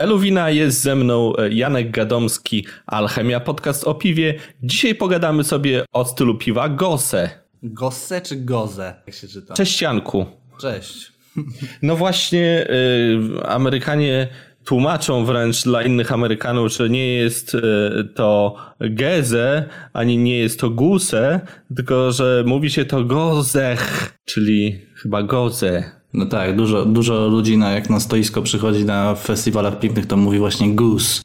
Eluwina jest ze mną e, Janek Gadomski, Alchemia Podcast o piwie. Dzisiaj pogadamy sobie o stylu piwa Gose. Gosse czy Goze, jak się czyta? Cześć Janku. Cześć. No właśnie, y, Amerykanie tłumaczą wręcz dla innych Amerykanów, że nie jest y, to Geze, ani nie jest to Guse, tylko że mówi się to Gozech, czyli chyba Goze. No tak, dużo, dużo ludzi na, jak na stoisko przychodzi na festiwalach piwnych, to mówi właśnie goose.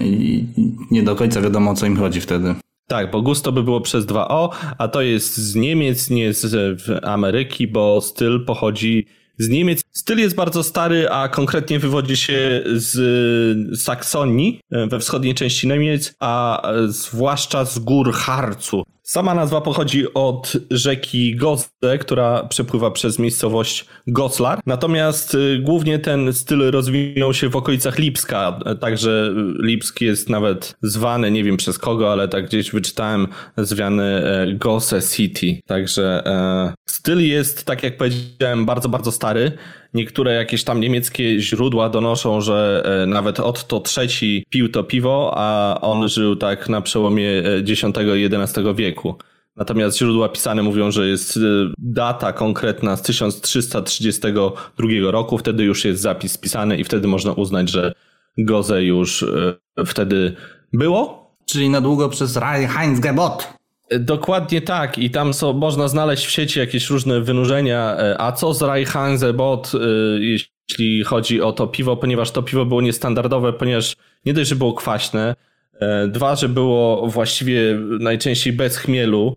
I nie do końca wiadomo o co im chodzi wtedy. Tak, bo gusto by było przez dwa o, a to jest z Niemiec, nie z Ameryki, bo styl pochodzi z Niemiec. Styl jest bardzo stary, a konkretnie wywodzi się z Saksonii we wschodniej części Niemiec, a zwłaszcza z gór Harcu. Sama nazwa pochodzi od rzeki Gozde, która przepływa przez miejscowość Goslar. Natomiast y, głównie ten styl rozwinął się w okolicach Lipska, także Lipsk jest nawet zwany, nie wiem przez kogo, ale tak gdzieś wyczytałem, zwiany e, Gosse City. Także e, styl jest, tak jak powiedziałem, bardzo, bardzo stary. Niektóre jakieś tam niemieckie źródła donoszą, że e, nawet Otto III pił to piwo, a on żył tak na przełomie X i XI wieku. Natomiast źródła pisane mówią, że jest e, data konkretna z 1332 roku, wtedy już jest zapis spisany i wtedy można uznać, że Goze już e, wtedy było. Czyli na długo przez Heinz Gebot. Dokładnie tak i tam są, można znaleźć w sieci jakieś różne wynurzenia. E, a co z Bot, e, jeśli chodzi o to piwo, ponieważ to piwo było niestandardowe, ponieważ nie dość, że było kwaśne, e, dwa, że było właściwie najczęściej bez chmielu,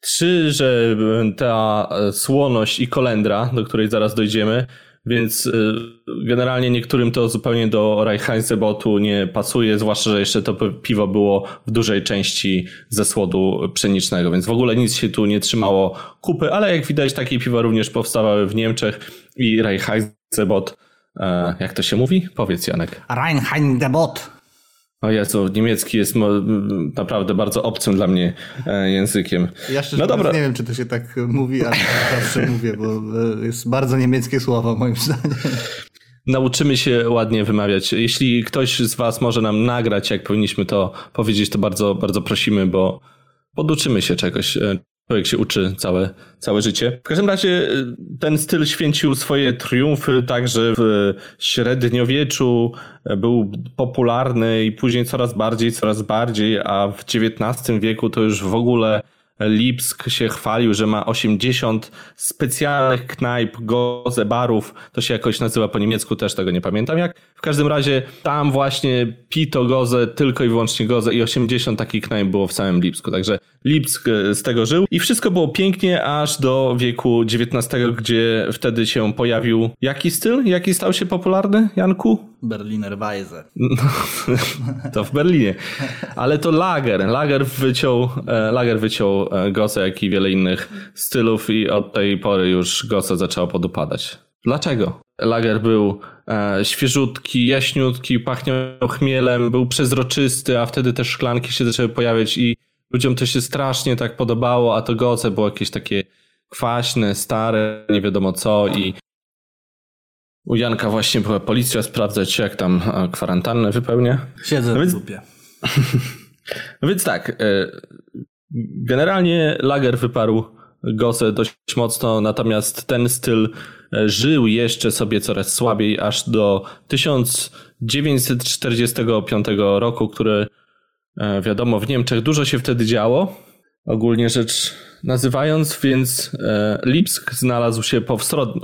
trzy, że ta słoność i kolendra, do której zaraz dojdziemy, więc y, generalnie niektórym to zupełnie do Reinheitsebotu nie pasuje, zwłaszcza, że jeszcze to piwo było w dużej części ze słodu pszenicznego, więc w ogóle nic się tu nie trzymało kupy, ale jak widać takie piwa również powstawały w Niemczech i Reinheitsebot, e, jak to się mówi? Powiedz Janek. Reinheitsebot. O Jezu, niemiecki jest naprawdę bardzo obcym dla mnie e, językiem. Ja szczerze no dobra. nie wiem, czy to się tak mówi, ale zawsze mówię, bo e, jest bardzo niemieckie słowo moim zdaniem. Nauczymy się ładnie wymawiać. Jeśli ktoś z Was może nam nagrać, jak powinniśmy to powiedzieć, to bardzo, bardzo prosimy, bo poduczymy się czegoś. Człowiek się uczy całe, całe życie. W każdym razie y, ten styl święcił swoje triumfy także w średniowieczu, był popularny i później coraz bardziej, coraz bardziej, a w XIX wieku to już w ogóle Lipsk się chwalił, że ma 80 specjalnych knajp, goze, barów. To się jakoś nazywa po niemiecku, też tego nie pamiętam jak. W każdym razie tam właśnie pito goze, tylko i wyłącznie goze i 80 takich knajp było w całym Lipsku. Także Lipsk e, z tego żył i wszystko było pięknie aż do wieku XIX, gdzie wtedy się pojawił jaki styl? Jaki stał się popularny, Janku? Berliner Weise. No, to w Berlinie. Ale to Lager. Lager wyciął, e, Lager wyciął e, Gosse, jak i wiele innych stylów i od tej pory już Gosse zaczęło podupadać. Dlaczego? Lager był e, świeżutki, jaśniutki, pachniał chmielem, był przezroczysty, a wtedy też szklanki się zaczęły pojawiać i ludziom to się strasznie tak podobało, a to Gosse było jakieś takie kwaśne, stare, nie wiadomo co i u Janka właśnie była policja sprawdzać, jak tam kwarantannę wypełnia. Siedzę no więc... w dupie. no więc tak, e, generalnie lager wyparł Gosę dość mocno, natomiast ten styl e, żył jeszcze sobie coraz słabiej, aż do 1945 roku, który wiadomo w Niemczech dużo się wtedy działo, ogólnie rzecz nazywając, więc e, Lipsk znalazł się po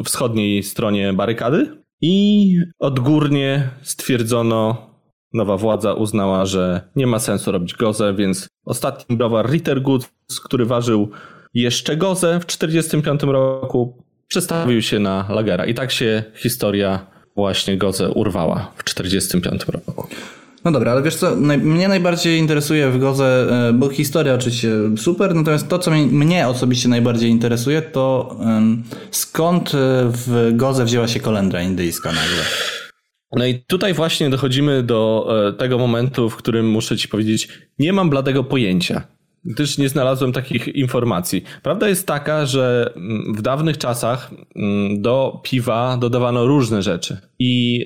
wschodniej stronie barykady i odgórnie stwierdzono, nowa władza uznała, że nie ma sensu robić gozę, więc ostatni browar Rittergut, który ważył jeszcze gozę w 1945 roku, przestawił się na lagera. I tak się historia właśnie gozę urwała w 1945 roku. No dobra, ale wiesz co, mnie najbardziej interesuje w Goze, e, bo historia oczywiście super, natomiast to, co mnie osobiście najbardziej interesuje, to skąd e, w Goze wzięła się kolendra indyjska nagle? No i tutaj właśnie dochodzimy do e, tego momentu, w którym muszę ci powiedzieć, nie mam bladego pojęcia. gdyż nie znalazłem takich informacji. Prawda jest taka, że mm, w dawnych czasach mm, do piwa dodawano różne rzeczy i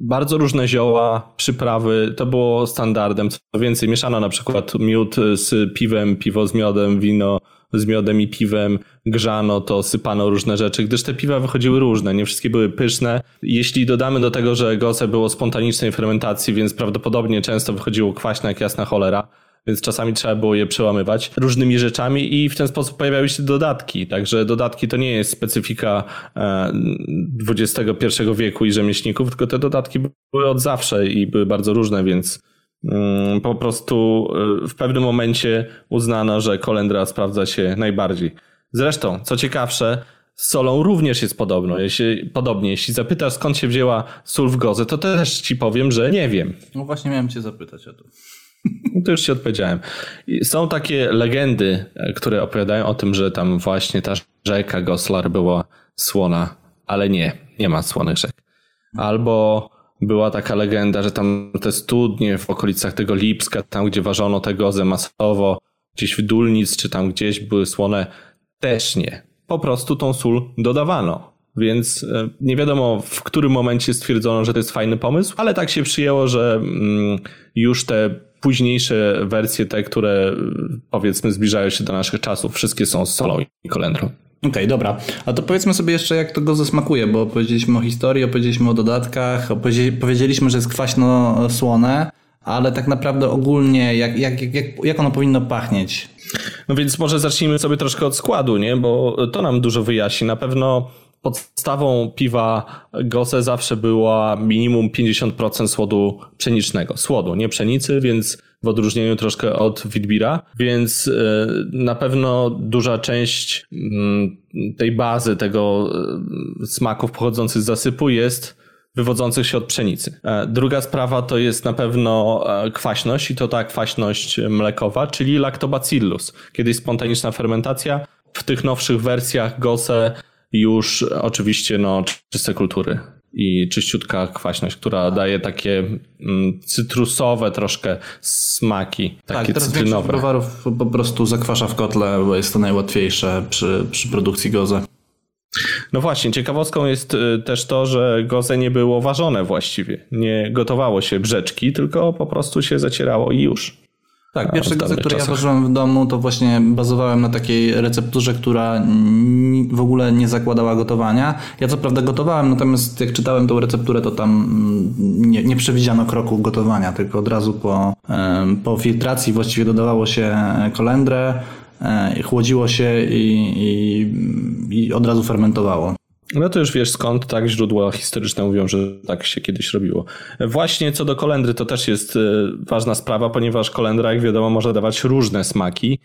bardzo różne zioła, przyprawy, to było standardem. Co więcej, mieszano na przykład miód z piwem, piwo z miodem, wino z miodem i piwem, grzano, to sypano różne rzeczy, gdyż te piwa wychodziły różne, nie wszystkie były pyszne. Jeśli dodamy do tego, że gose było spontanicznej fermentacji, więc prawdopodobnie często wychodziło kwaśne jak jasna cholera, więc czasami trzeba było je przełamywać różnymi rzeczami i w ten sposób pojawiały się dodatki. Także dodatki to nie jest specyfika XXI e, wieku i rzemieślników, tylko te dodatki były od zawsze i były bardzo różne, więc mm, po prostu e, w pewnym momencie uznano, że kolendra sprawdza się najbardziej. Zresztą, co ciekawsze, z solą również jest podobno. Jeśli, podobnie, jeśli zapytasz skąd się wzięła sól w goze, to też ci powiem, że nie wiem. No właśnie miałem cię zapytać o to. No to już ci odpowiedziałem. Są takie legendy, które opowiadają o tym, że tam właśnie ta rzeka Goslar była słona, ale nie, nie ma słonych rzek. Albo była taka legenda, że tam te studnie w okolicach tego Lipska, tam gdzie ważono te gozy masowo, gdzieś w Dulnic, czy tam gdzieś były słone, też nie. Po prostu tą sól dodawano. Więc e, nie wiadomo w którym momencie stwierdzono, że to jest fajny pomysł, ale tak się przyjęło, że mm, już te późniejsze wersje, te, które powiedzmy zbliżają się do naszych czasów, wszystkie są z solą i kolendrą. Okej, okay, dobra. A to powiedzmy sobie jeszcze, jak to go zasmakuje, bo opowiedzieliśmy o historii, opowiedzieliśmy o dodatkach, powiedzieliśmy, że jest kwaśno-słone, ale tak naprawdę ogólnie, jak, jak, jak, jak ono powinno pachnieć? No więc może zacznijmy sobie troszkę od składu, nie? Bo to nam dużo wyjaśni. Na pewno podstawą piwa Gose zawsze była minimum 50% słodu pszenicznego. Słodu, nie pszenicy, więc w odróżnieniu troszkę od Witbira, więc e, na pewno duża część mm, tej bazy, tego e, smaków pochodzących z zasypu jest wywodzących się od pszenicy. E, druga sprawa to jest na pewno kwaśność i to ta kwaśność mlekowa, czyli lactobacillus. Kiedyś spontaniczna fermentacja, w tych nowszych wersjach GOSE już oczywiście no, czyste kultury i czyściutka kwaśność, która daje takie mm, cytrusowe troszkę smaki, takie tak, teraz cytrynowe. browarów po prostu zakwasza w kotle, bo jest to najłatwiejsze przy, przy produkcji goze. No właśnie, ciekawostką jest y, też to, że goze nie było ważone właściwie. Nie gotowało się brzeczki, tylko po prostu się zacierało i już. Tak, pierwsze gazę, które czasach. ja ważyłem w domu, to właśnie bazowałem na takiej recepturze, która w ogóle nie zakładała gotowania. Ja co prawda gotowałem, natomiast jak czytałem tą recepturę, to tam mm, nie, nie przewidziano kroku gotowania, tylko od razu po, po filtracji właściwie dodawało się kolendrę, e, chłodziło się i, i, i od razu fermentowało. No to już wiesz skąd tak źródła historyczne mówią, że tak się kiedyś robiło. Właśnie co do kolendry to też jest e, ważna sprawa, ponieważ kolendra jak wiadomo może dawać różne smaki,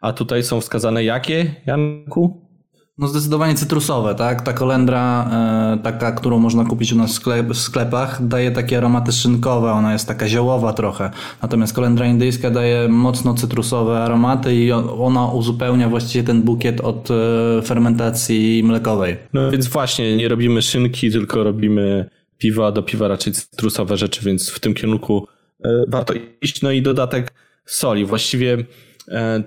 a tutaj są wskazane jakie, Janku? No zdecydowanie cytrusowe, tak? Ta kolendra, e, taka, którą można kupić u nas w sklepach, daje takie aromaty szynkowe, ona jest taka ziołowa trochę. Natomiast kolendra indyjska daje mocno cytrusowe aromaty i ona uzupełnia właściwie ten bukiet od e, fermentacji mlekowej. No więc właśnie, nie robimy szynki, tylko robimy piwa, do piwa raczej cytrusowe rzeczy, więc w tym kierunku e, warto iść. No i dodatek soli. Właściwie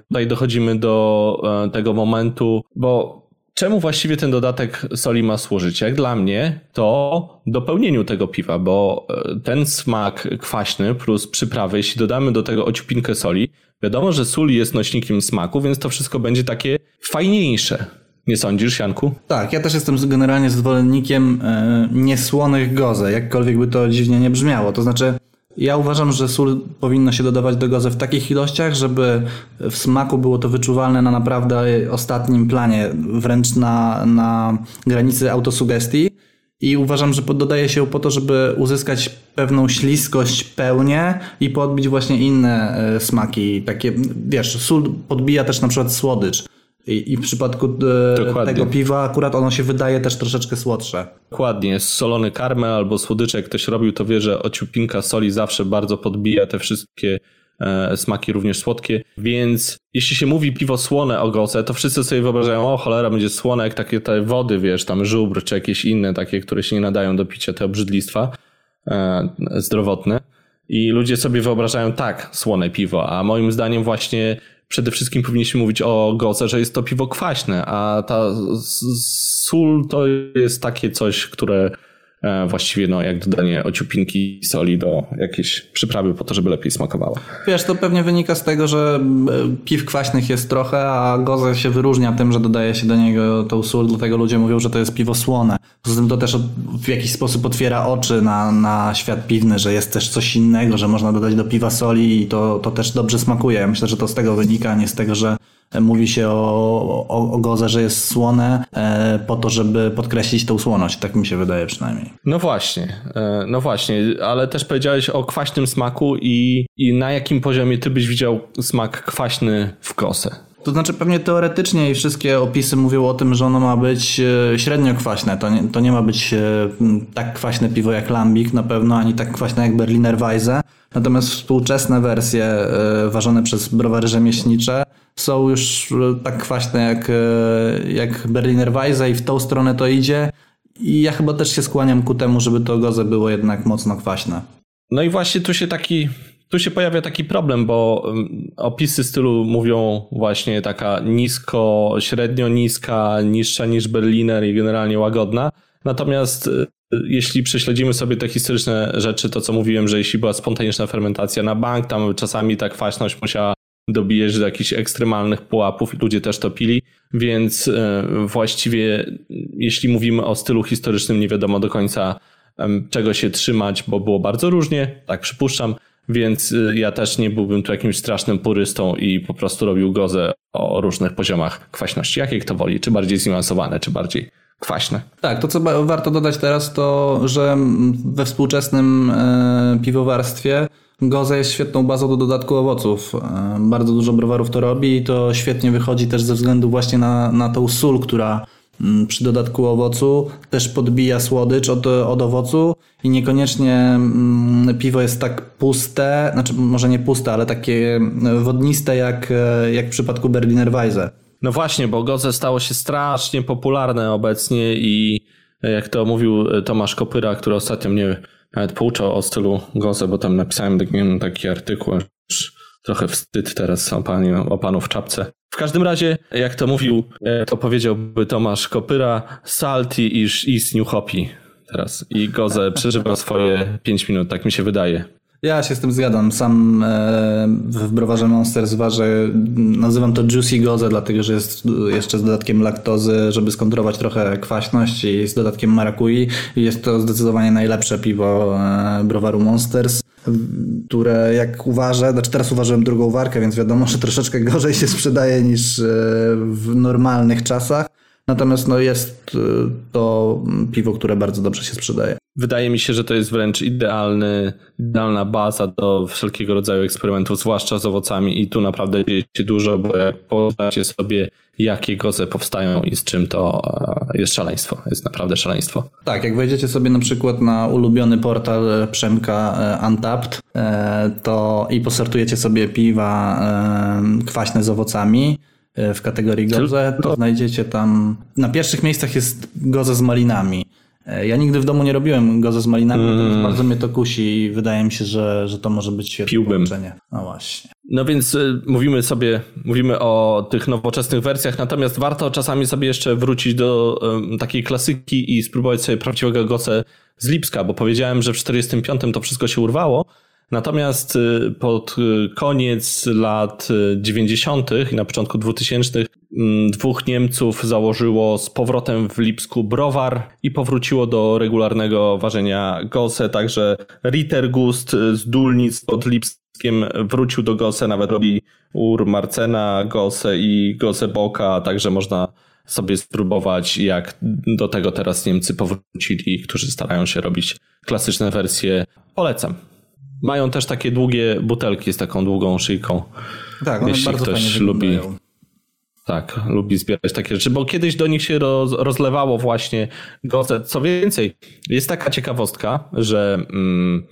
tutaj dochodzimy do tego momentu, bo czemu właściwie ten dodatek soli ma służyć? Jak dla mnie, to dopełnieniu tego piwa, bo e, ten smak kwaśny plus przyprawy, jeśli dodamy do tego ociupinkę soli, wiadomo, że sól jest nośnikiem smaku, więc to wszystko będzie takie fajniejsze. Nie sądzisz, Janku? Tak, ja też jestem generalnie zwolennikiem e, niesłonych goze, jakkolwiek by to dziwnie nie brzmiało. To znaczy, ja uważam, że sól powinno się dodawać do gozy w takich ilościach, żeby w smaku było to wyczuwalne na naprawdę ostatnim planie, wręcz na, na granicy autosugestii. I uważam, że dodaje się po to, żeby uzyskać pewną śliskość, pełnię i podbić właśnie inne e, smaki. Takie, wiesz, sól podbija też na przykład słodycz. I, I, w przypadku e, tego piwa akurat ono się wydaje też troszeczkę słodsze. Dokładnie. Solony karmel albo słodycze, jak ktoś robił, to wie, że ociupinka soli zawsze bardzo podbija te wszystkie e, smaki również słodkie. Więc jeśli się mówi piwo słone o goce, to wszyscy sobie wyobrażają, o cholera, będzie słone jak takie te wody, wiesz, tam żubr czy jakieś inne takie, które się nie nadają do picia, te obrzydlistwa e, zdrowotne. I ludzie sobie wyobrażają tak słone piwo, a moim zdaniem właśnie przede wszystkim powinniśmy mówić o goce, że jest to piwo kwaśne, a ta sól to jest takie coś, które właściwie no, jak dodanie ociupinki soli do jakiejś przyprawy po to, żeby lepiej smakowało. Wiesz, to pewnie wynika z tego, że e, piw kwaśnych jest trochę, a goze się wyróżnia tym, że dodaje się do niego tą sól, dlatego ludzie mówią, że to jest piwo słone. Poza tym to też w jakiś sposób otwiera oczy na, na świat piwny, że jest też coś innego, że można dodać do piwa soli i to, to też dobrze smakuje. Ja myślę, że to z tego wynika, nie z tego, że Mówi się o, o, o goze, że jest słone e, po to, żeby podkreślić tą słoność. Tak mi się wydaje przynajmniej. No właśnie, e, no właśnie, ale też powiedziałeś o kwaśnym smaku i, i na jakim poziomie ty byś widział smak kwaśny w kosę? To znaczy pewnie teoretycznie i wszystkie opisy mówią o tym, że ono ma być e, średnio kwaśne. To nie, to nie ma być e, tak kwaśne piwo jak Lambik na pewno, ani tak kwaśne jak Berliner Weisse. Natomiast współczesne wersje e, ważone przez browary rzemieślnicze są już tak kwaśne jak, jak Berliner Weisse i w tą stronę to idzie. I ja chyba też się skłaniam ku temu, żeby to goze było jednak mocno kwaśne. No i właśnie tu się taki tu się pojawia taki problem, bo opisy stylu mówią właśnie taka nisko, średnio niska, niższa niż Berliner i generalnie łagodna. Natomiast y, jeśli prześledzimy sobie te historyczne rzeczy, to co mówiłem, że jeśli była spontaniczna fermentacja na bank, tam czasami ta kwaśność musiała dobijać do jakichś ekstremalnych pułapów i ludzie też to pili, więc y, właściwie jeśli mówimy o stylu historycznym, nie wiadomo do końca czego się trzymać, bo było bardzo różnie, tak przypuszczam. Więc y, ja też nie byłbym tu jakimś strasznym purystą i po prostu robił gozę o różnych poziomach kwaśności. Jakie kto woli, czy bardziej zniuansowane, czy bardziej kwaśne. Tak, to co warto dodać teraz to, że we współczesnym e, piwowarstwie Goza jest świetną bazą do dodatku owoców. E, bardzo dużo browarów to robi i to świetnie wychodzi też ze względu właśnie na, na tą sól, która Mm, przy dodatku owocu też podbija słodycz od, od owocu i niekoniecznie mm, piwo jest tak puste, znaczy może nie puste, ale takie wodniste jak, jak w przypadku Berliner Weisse. No właśnie, bo Goze stało się strasznie popularne obecnie i jak to mówił Tomasz Kopyra, który ostatnio mnie nawet pouczał o stylu Goze, bo tam napisałem taki, artykuł, trochę wstyd teraz o, pani, o panu w czapce. W każdym razie, jak to mówił, e, to powiedziałby Tomasz Kopyra, salty iż is new teraz. I Goze przeżywa swoje 5 minut, tak mi się wydaje. Ja się z tym zgadzam. Sam e, w browarze Monsters ważę, nazywam to Juicy Goze, dlatego że jest jeszcze z dodatkiem laktozy, żeby skontrolować trochę kwaśność i z dodatkiem marakui. Jest to zdecydowanie najlepsze piwo e, browaru Monsters które jak uważę, znaczy teraz uważałem drugą warkę, więc wiadomo, że troszeczkę gorzej się sprzedaje niż e, w normalnych czasach. Natomiast no, jest e, to piwo, które bardzo dobrze się sprzedaje. Wydaje mi się, że to jest wręcz idealny, idealna baza do wszelkiego rodzaju eksperymentów, zwłaszcza z owocami i tu naprawdę dzieje się dużo, bo jak poznacie sobie jakie goze powstają i z czym to e, jest szaleństwo. Jest naprawdę szaleństwo. Tak, jak wejdziecie sobie na przykład na ulubiony portal Przemka Untapped to i posortujecie sobie piwa kwaśne z owocami, E, w kategorii goze, to znajdziecie tam. Na pierwszych miejscach jest goza z malinami. E, ja nigdy w domu nie robiłem goza z malinami, mm. bardzo mnie to kusi i wydaje mi się, że, że to może być świetne Piłbym. połączenie. No właśnie. No więc y, mówimy sobie, mówimy o tych nowoczesnych wersjach, natomiast warto czasami sobie jeszcze wrócić do um, takiej klasyki i spróbować sobie prawdziwego goce z Lipska, bo powiedziałem, że w 45 to wszystko się urwało, Natomiast y, pod y, koniec lat 90. Y, i na początku 2000 mm, dwóch Niemców założyło z powrotem w Lipsku browar i powróciło do regularnego ważenia Gose, także Rittergust z Dulnic pod Lipskiem wrócił do Gose, nawet robi Ur Marcena, Gose i Gose Boka, także można sobie spróbować, jak do tego teraz Niemcy powrócili, którzy starają się robić klasyczne wersje. Polecam. Mają też takie długie butelki z taką długą szyjką. Tak, one Jeśli bardzo ktoś lubi. Tak, lubi zbierać takie rzeczy, bo kiedyś do nich się roz, rozlewało właśnie goce. Co więcej, jest taka ciekawostka, że mm,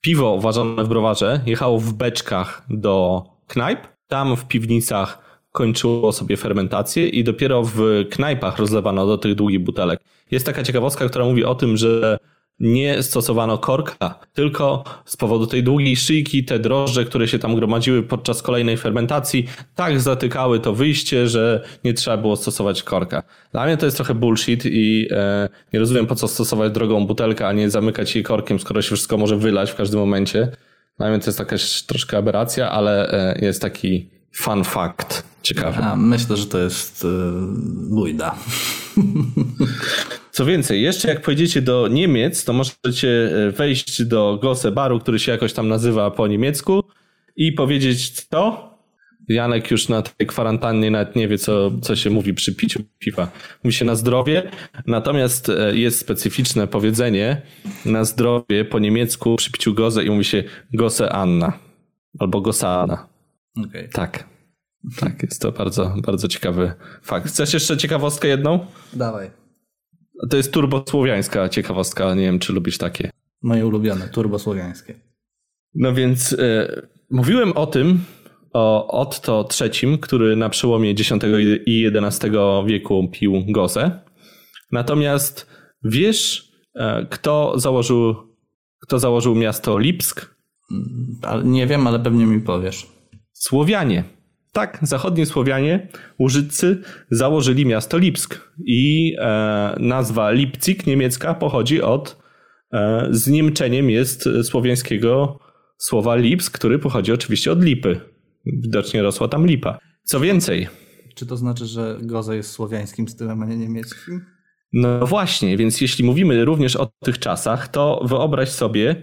piwo ważone w browarze jechało w beczkach do knajp. Tam w piwnicach kończyło sobie fermentację i dopiero w knajpach rozlewano do tych długich butelek. Jest taka ciekawostka, która mówi o tym, że nie stosowano korka, tylko z powodu tej długiej szyjki te drożdże, które się tam gromadziły podczas kolejnej fermentacji, tak zatykały to wyjście, że nie trzeba było stosować korka. Dla mnie to jest trochę bullshit i e, nie rozumiem po co stosować drogą butelkę, a nie zamykać jej korkiem, skoro się wszystko może wylać w każdym momencie. Dla mnie to jest jakaś troszkę aberracja, ale e, jest taki fun fact ciekawy. A myślę, że to jest bójda. Co więcej, jeszcze jak pojedziecie do Niemiec, to możecie e, wejść do Gosse Baru, który się jakoś tam nazywa po niemiecku i powiedzieć co? Janek już na tej kwarantannie nawet nie wie, co, co się mówi przy piciu piwa. Mówi się na zdrowie, natomiast e, jest specyficzne powiedzenie na zdrowie po niemiecku przy piciu Goze i mówi się Gosse Anna albo Gosana. Okay. Tak. Tak, jest to bardzo, bardzo ciekawy fakt. Chcesz jeszcze ciekawostkę jedną? Dawaj. To jest turbosłowiańska ciekawostka, nie wiem czy lubisz takie. Moje ulubione, turbosłowiańskie. No więc y, mówiłem o tym, o Otto III, który na przełomie X i XI wieku pił gozę. Natomiast wiesz, y, kto założył, kto założył miasto Lipsk? Nie wiem, ale pewnie mi powiesz. Słowianie. Tak, zachodni Słowianie, Łużycy założyli miasto Lipsk i e, nazwa Lipcik niemiecka pochodzi od, e, z niemczeniem jest słowiańskiego słowa lips, który pochodzi oczywiście od lipy. Widocznie rosła tam lipa. Co więcej. Czy to znaczy, że goza jest słowiańskim stylem, a nie niemieckim? No właśnie, więc jeśli mówimy również o tych czasach, to wyobraź sobie,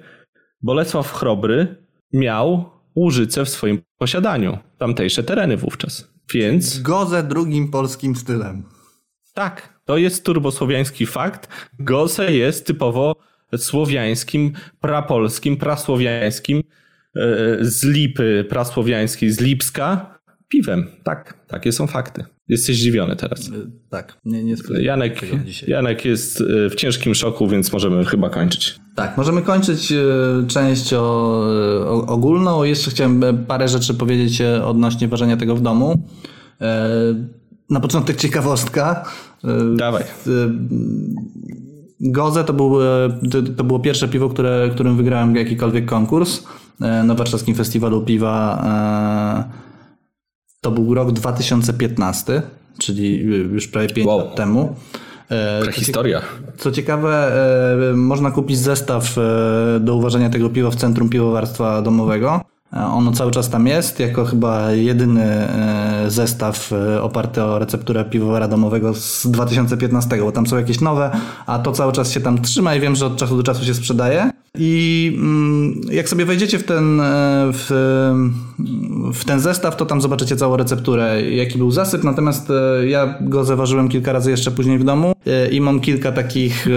Bolesław Chrobry miał Łużyce w swoim posiadaniu. Tamtejsze tereny wówczas. Więc... Gozę drugim polskim stylem. Tak, to jest turbosłowiański fakt. Goze jest typowo słowiańskim, prapolskim, prasłowiańskim, e, z Lipy prasłowiańskiej, z Lipska piwem. Tak, takie są fakty. Jesteś zdziwiony teraz. E, tak, nie, nie Janek, Janek jest e, w ciężkim szoku, więc możemy chyba kończyć. Tak, możemy kończyć część o, o, ogólną. Jeszcze chciałem parę rzeczy powiedzieć odnośnie ważenia tego w domu. Na początek ciekawostka. Dawaj. Goze to, był, to było pierwsze piwo, które, którym wygrałem jakikolwiek konkurs na warszawskim festiwalu piwa to był rok 2015, czyli już prawie 5 wow. lat temu. Prehistoria. Co ciekawe, e, można kupić zestaw e, do uważania tego piwa w Centrum Piwowarstwa Domowego. E, ono cały czas tam jest, jako chyba jedyny zestaw oparty o recepturę piwowara domowego z 2015, bo tam są jakieś nowe, a to cały czas się tam trzyma i wiem, że od czasu do czasu się sprzedaje. I mm, jak sobie wejdziecie w ten, e, w, w, ten zestaw, to tam zobaczycie całą recepturę, jaki był zasyp. Natomiast e, ja go zaważyłem kilka razy jeszcze później w domu e, i mam kilka takich,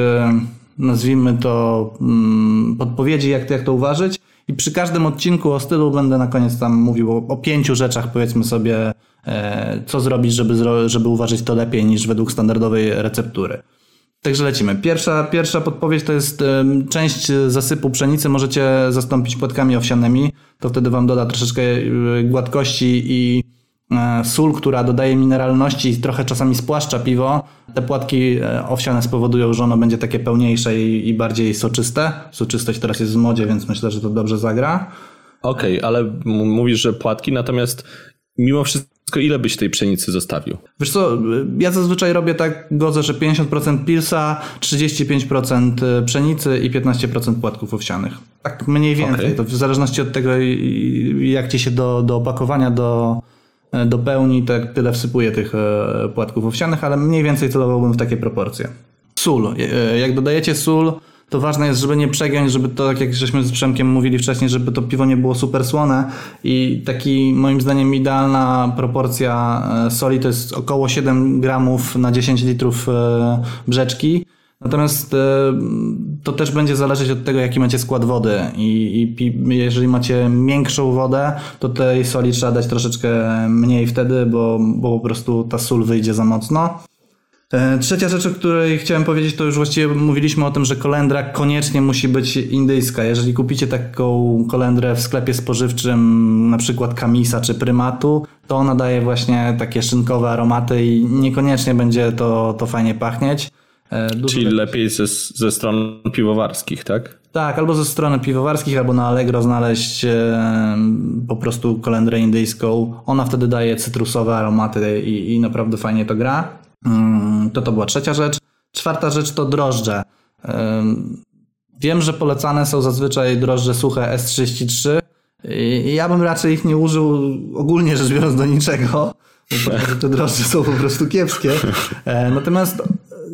nazwijmy to, mm, podpowiedzi, jak jak to uważać. I przy każdym odcinku o stylu będę na koniec tam mówił o, o pięciu rzeczach, powiedzmy sobie, co zrobić, żeby, żeby uważać to lepiej niż według standardowej receptury. Także lecimy. Pierwsza, pierwsza podpowiedź to jest część zasypu pszenicy możecie zastąpić płatkami owsianymi. To wtedy wam doda troszeczkę y, gładkości i e, sól, która dodaje mineralności i trochę czasami spłaszcza piwo. Te płatki e, owsiane spowodują, że ono będzie takie pełniejsze i, i bardziej soczyste. Soczystość teraz jest w modzie, więc myślę, że to dobrze zagra. Okej, okay, ale mówisz, że płatki, natomiast mimo wszystko ile byś tej pszenicy zostawił? Wiesz co, ja zazwyczaj robię tak godzę, że 50% pilsa, 35% e, pszenicy i 15% płatków owsianych. Tak mniej więcej. Okay. To w zależności od tego, jak ci się do, do opakowania, do, e, do pełni, tak tyle wsypuję tych e, płatków owsianych, ale mniej więcej celowałbym w takie proporcje. Sól. Jak dodajecie sól, to ważne jest, żeby nie przegiąć, żeby to, tak jak żeśmy z Przemkiem mówili wcześniej, żeby to piwo nie było super słone i taki moim zdaniem idealna proporcja e, soli to jest około 7 gramów na 10 litrów e, brzeczki. Natomiast e, to też będzie zależeć od tego, jaki macie skład wody I, i jeżeli macie miększą wodę, to tej soli trzeba dać troszeczkę mniej wtedy, bo, bo po prostu ta sól wyjdzie za mocno. E, trzecia rzecz, o której chciałem powiedzieć, to już właściwie mówiliśmy o tym, że kolendra koniecznie musi być indyjska. Jeżeli kupicie taką kolendrę w sklepie spożywczym, na przykład Kamisa czy Prymatu, to ona daje właśnie takie szynkowe aromaty i niekoniecznie będzie to, to fajnie pachnieć. Dużo Czyli lepiej ze, ze stron piwowarskich, tak? Tak, albo ze strony piwowarskich, albo na Allegro znaleźć e, po prostu kolendrę indyjską. Ona wtedy daje cytrusowe aromaty i, i naprawdę fajnie to gra. Mm, to to była trzecia rzecz. Czwarta rzecz to drożdże. E, wiem, że polecane są zazwyczaj drożdże suche S33 i ja bym raczej ich nie użył ogólnie rzecz biorąc do niczego, bo te drożdże są po prostu kiepskie. E, natomiast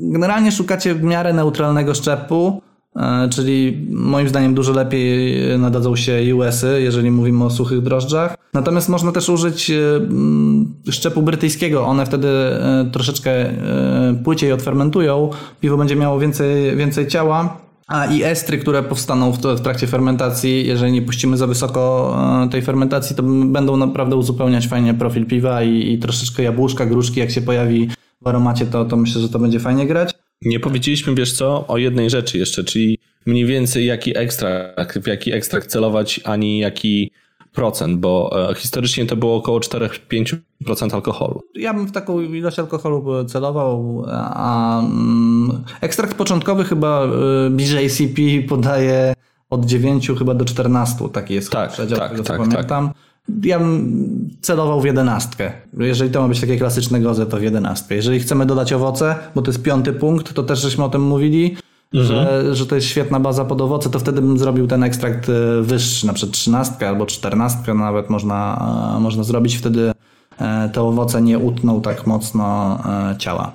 generalnie szukacie w miarę neutralnego szczepu, E, czyli moim zdaniem dużo lepiej nadadzą się US-y, jeżeli mówimy o suchych drożdżach. Natomiast można też użyć e, mm, szczepu brytyjskiego. One wtedy e, troszeczkę płyciej odfermentują. Piwo będzie miało więcej, więcej ciała. A i estry, które powstaną w, trakcie fermentacji, jeżeli nie puścimy za wysoko tej fermentacji, to będą naprawdę uzupełniać fajnie profil piwa i, i troszeczkę jabłuszka, gruszki, jak się pojawi w aromacie, to, to myślę, że to będzie fajnie grać. Nie powiedzieliśmy, wiesz co, o jednej rzeczy jeszcze, czyli mniej więcej jaki ekstrakt, w jaki ekstrakt celować, ani jaki procent, bo e, historycznie to było około 4-5% alkoholu. Ja bym w taką ilość alkoholu celował, a mm, ekstrakt początkowy chyba e, BJCP podaje od 9 chyba do 14, taki jest tak, przedział, tak, tak, pamiętam. Tak. Ja bym celował w jedenastkę. Jeżeli to ma być takie klasyczne goze, to w jedenastkę. Jeżeli chcemy dodać owoce, bo to jest piąty punkt, to też żeśmy o tym mówili, mhm. że, że to jest świetna baza pod owoce, to wtedy bym zrobił ten ekstrakt e, wyższy, na przykład trzynastkę albo czternastkę nawet można, e, można zrobić. Wtedy e, te owoce nie utną tak mocno ciała.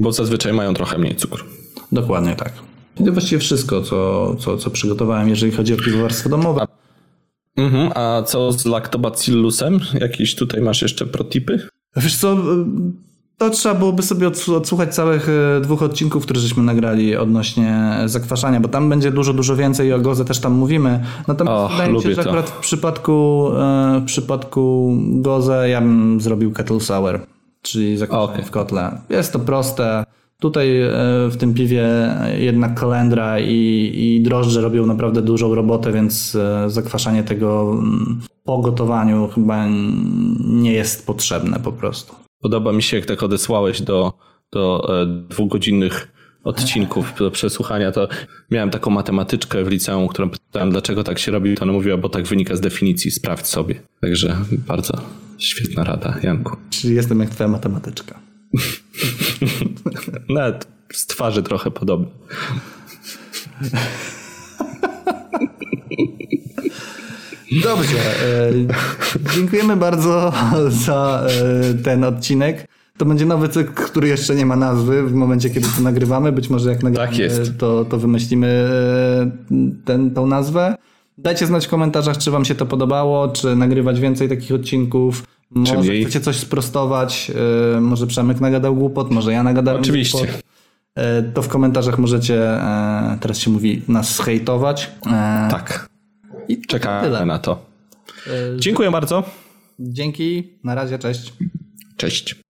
Bo zazwyczaj mają trochę mniej cukru. Dokładnie tak. I to właściwie wszystko, co, co, co przygotowałem, jeżeli chodzi o piwowarstwo domowe. Mhm, a co z lactobacillusem? Jakieś tutaj masz jeszcze protipy? Wiesz co, to trzeba byłoby sobie odsłuchać całych e, dwóch odcinków, które żeśmy nagrali odnośnie zakwaszania, bo tam będzie dużo, dużo więcej i o goze też tam mówimy. Natomiast oh, wydaje mi się, że akurat w przypadku, e, w przypadku goze ja bym zrobił kettle sour, czyli zakwaszanie okay. w kotle. Jest to proste. Tutaj e, w tym piwie jednak kolendra i, i drożdże robią naprawdę dużą robotę, więc e, zakwaszanie tego mm, po gotowaniu chyba nie jest potrzebne po prostu. Podoba mi się, jak tak odesłałeś do, do e, dwugodzinnych odcinków do przesłuchania, to miałem taką matematyczkę w liceum, którą pytałem, dlaczego tak się robi, to ona mówiła, bo tak wynika z definicji, sprawdź sobie. Także bardzo świetna rada, Janku. Czyli jestem jak twoja matematyczka. Nawet z twarzy trochę podobny. Dobrze. E, dziękujemy bardzo za e, ten odcinek. To będzie nowy cykl, który jeszcze nie ma nazwy w momencie, kiedy to nagrywamy. Być może jak nagramy, tak to, to wymyślimy e, ten, tą nazwę. Dajcie znać w komentarzach, czy wam się to podobało, czy nagrywać więcej takich odcinków. Może Czyli... chcecie coś sprostować, yy, może Przemek nagadał głupot, może ja nagadałem Oczywiście. głupot. Yy, to w komentarzach możecie, yy, teraz się mówi, nas hejtować. tak. I czekamy tyle. na to. Dziękuję bardzo. Dzięki, na razie, cześć. Cześć.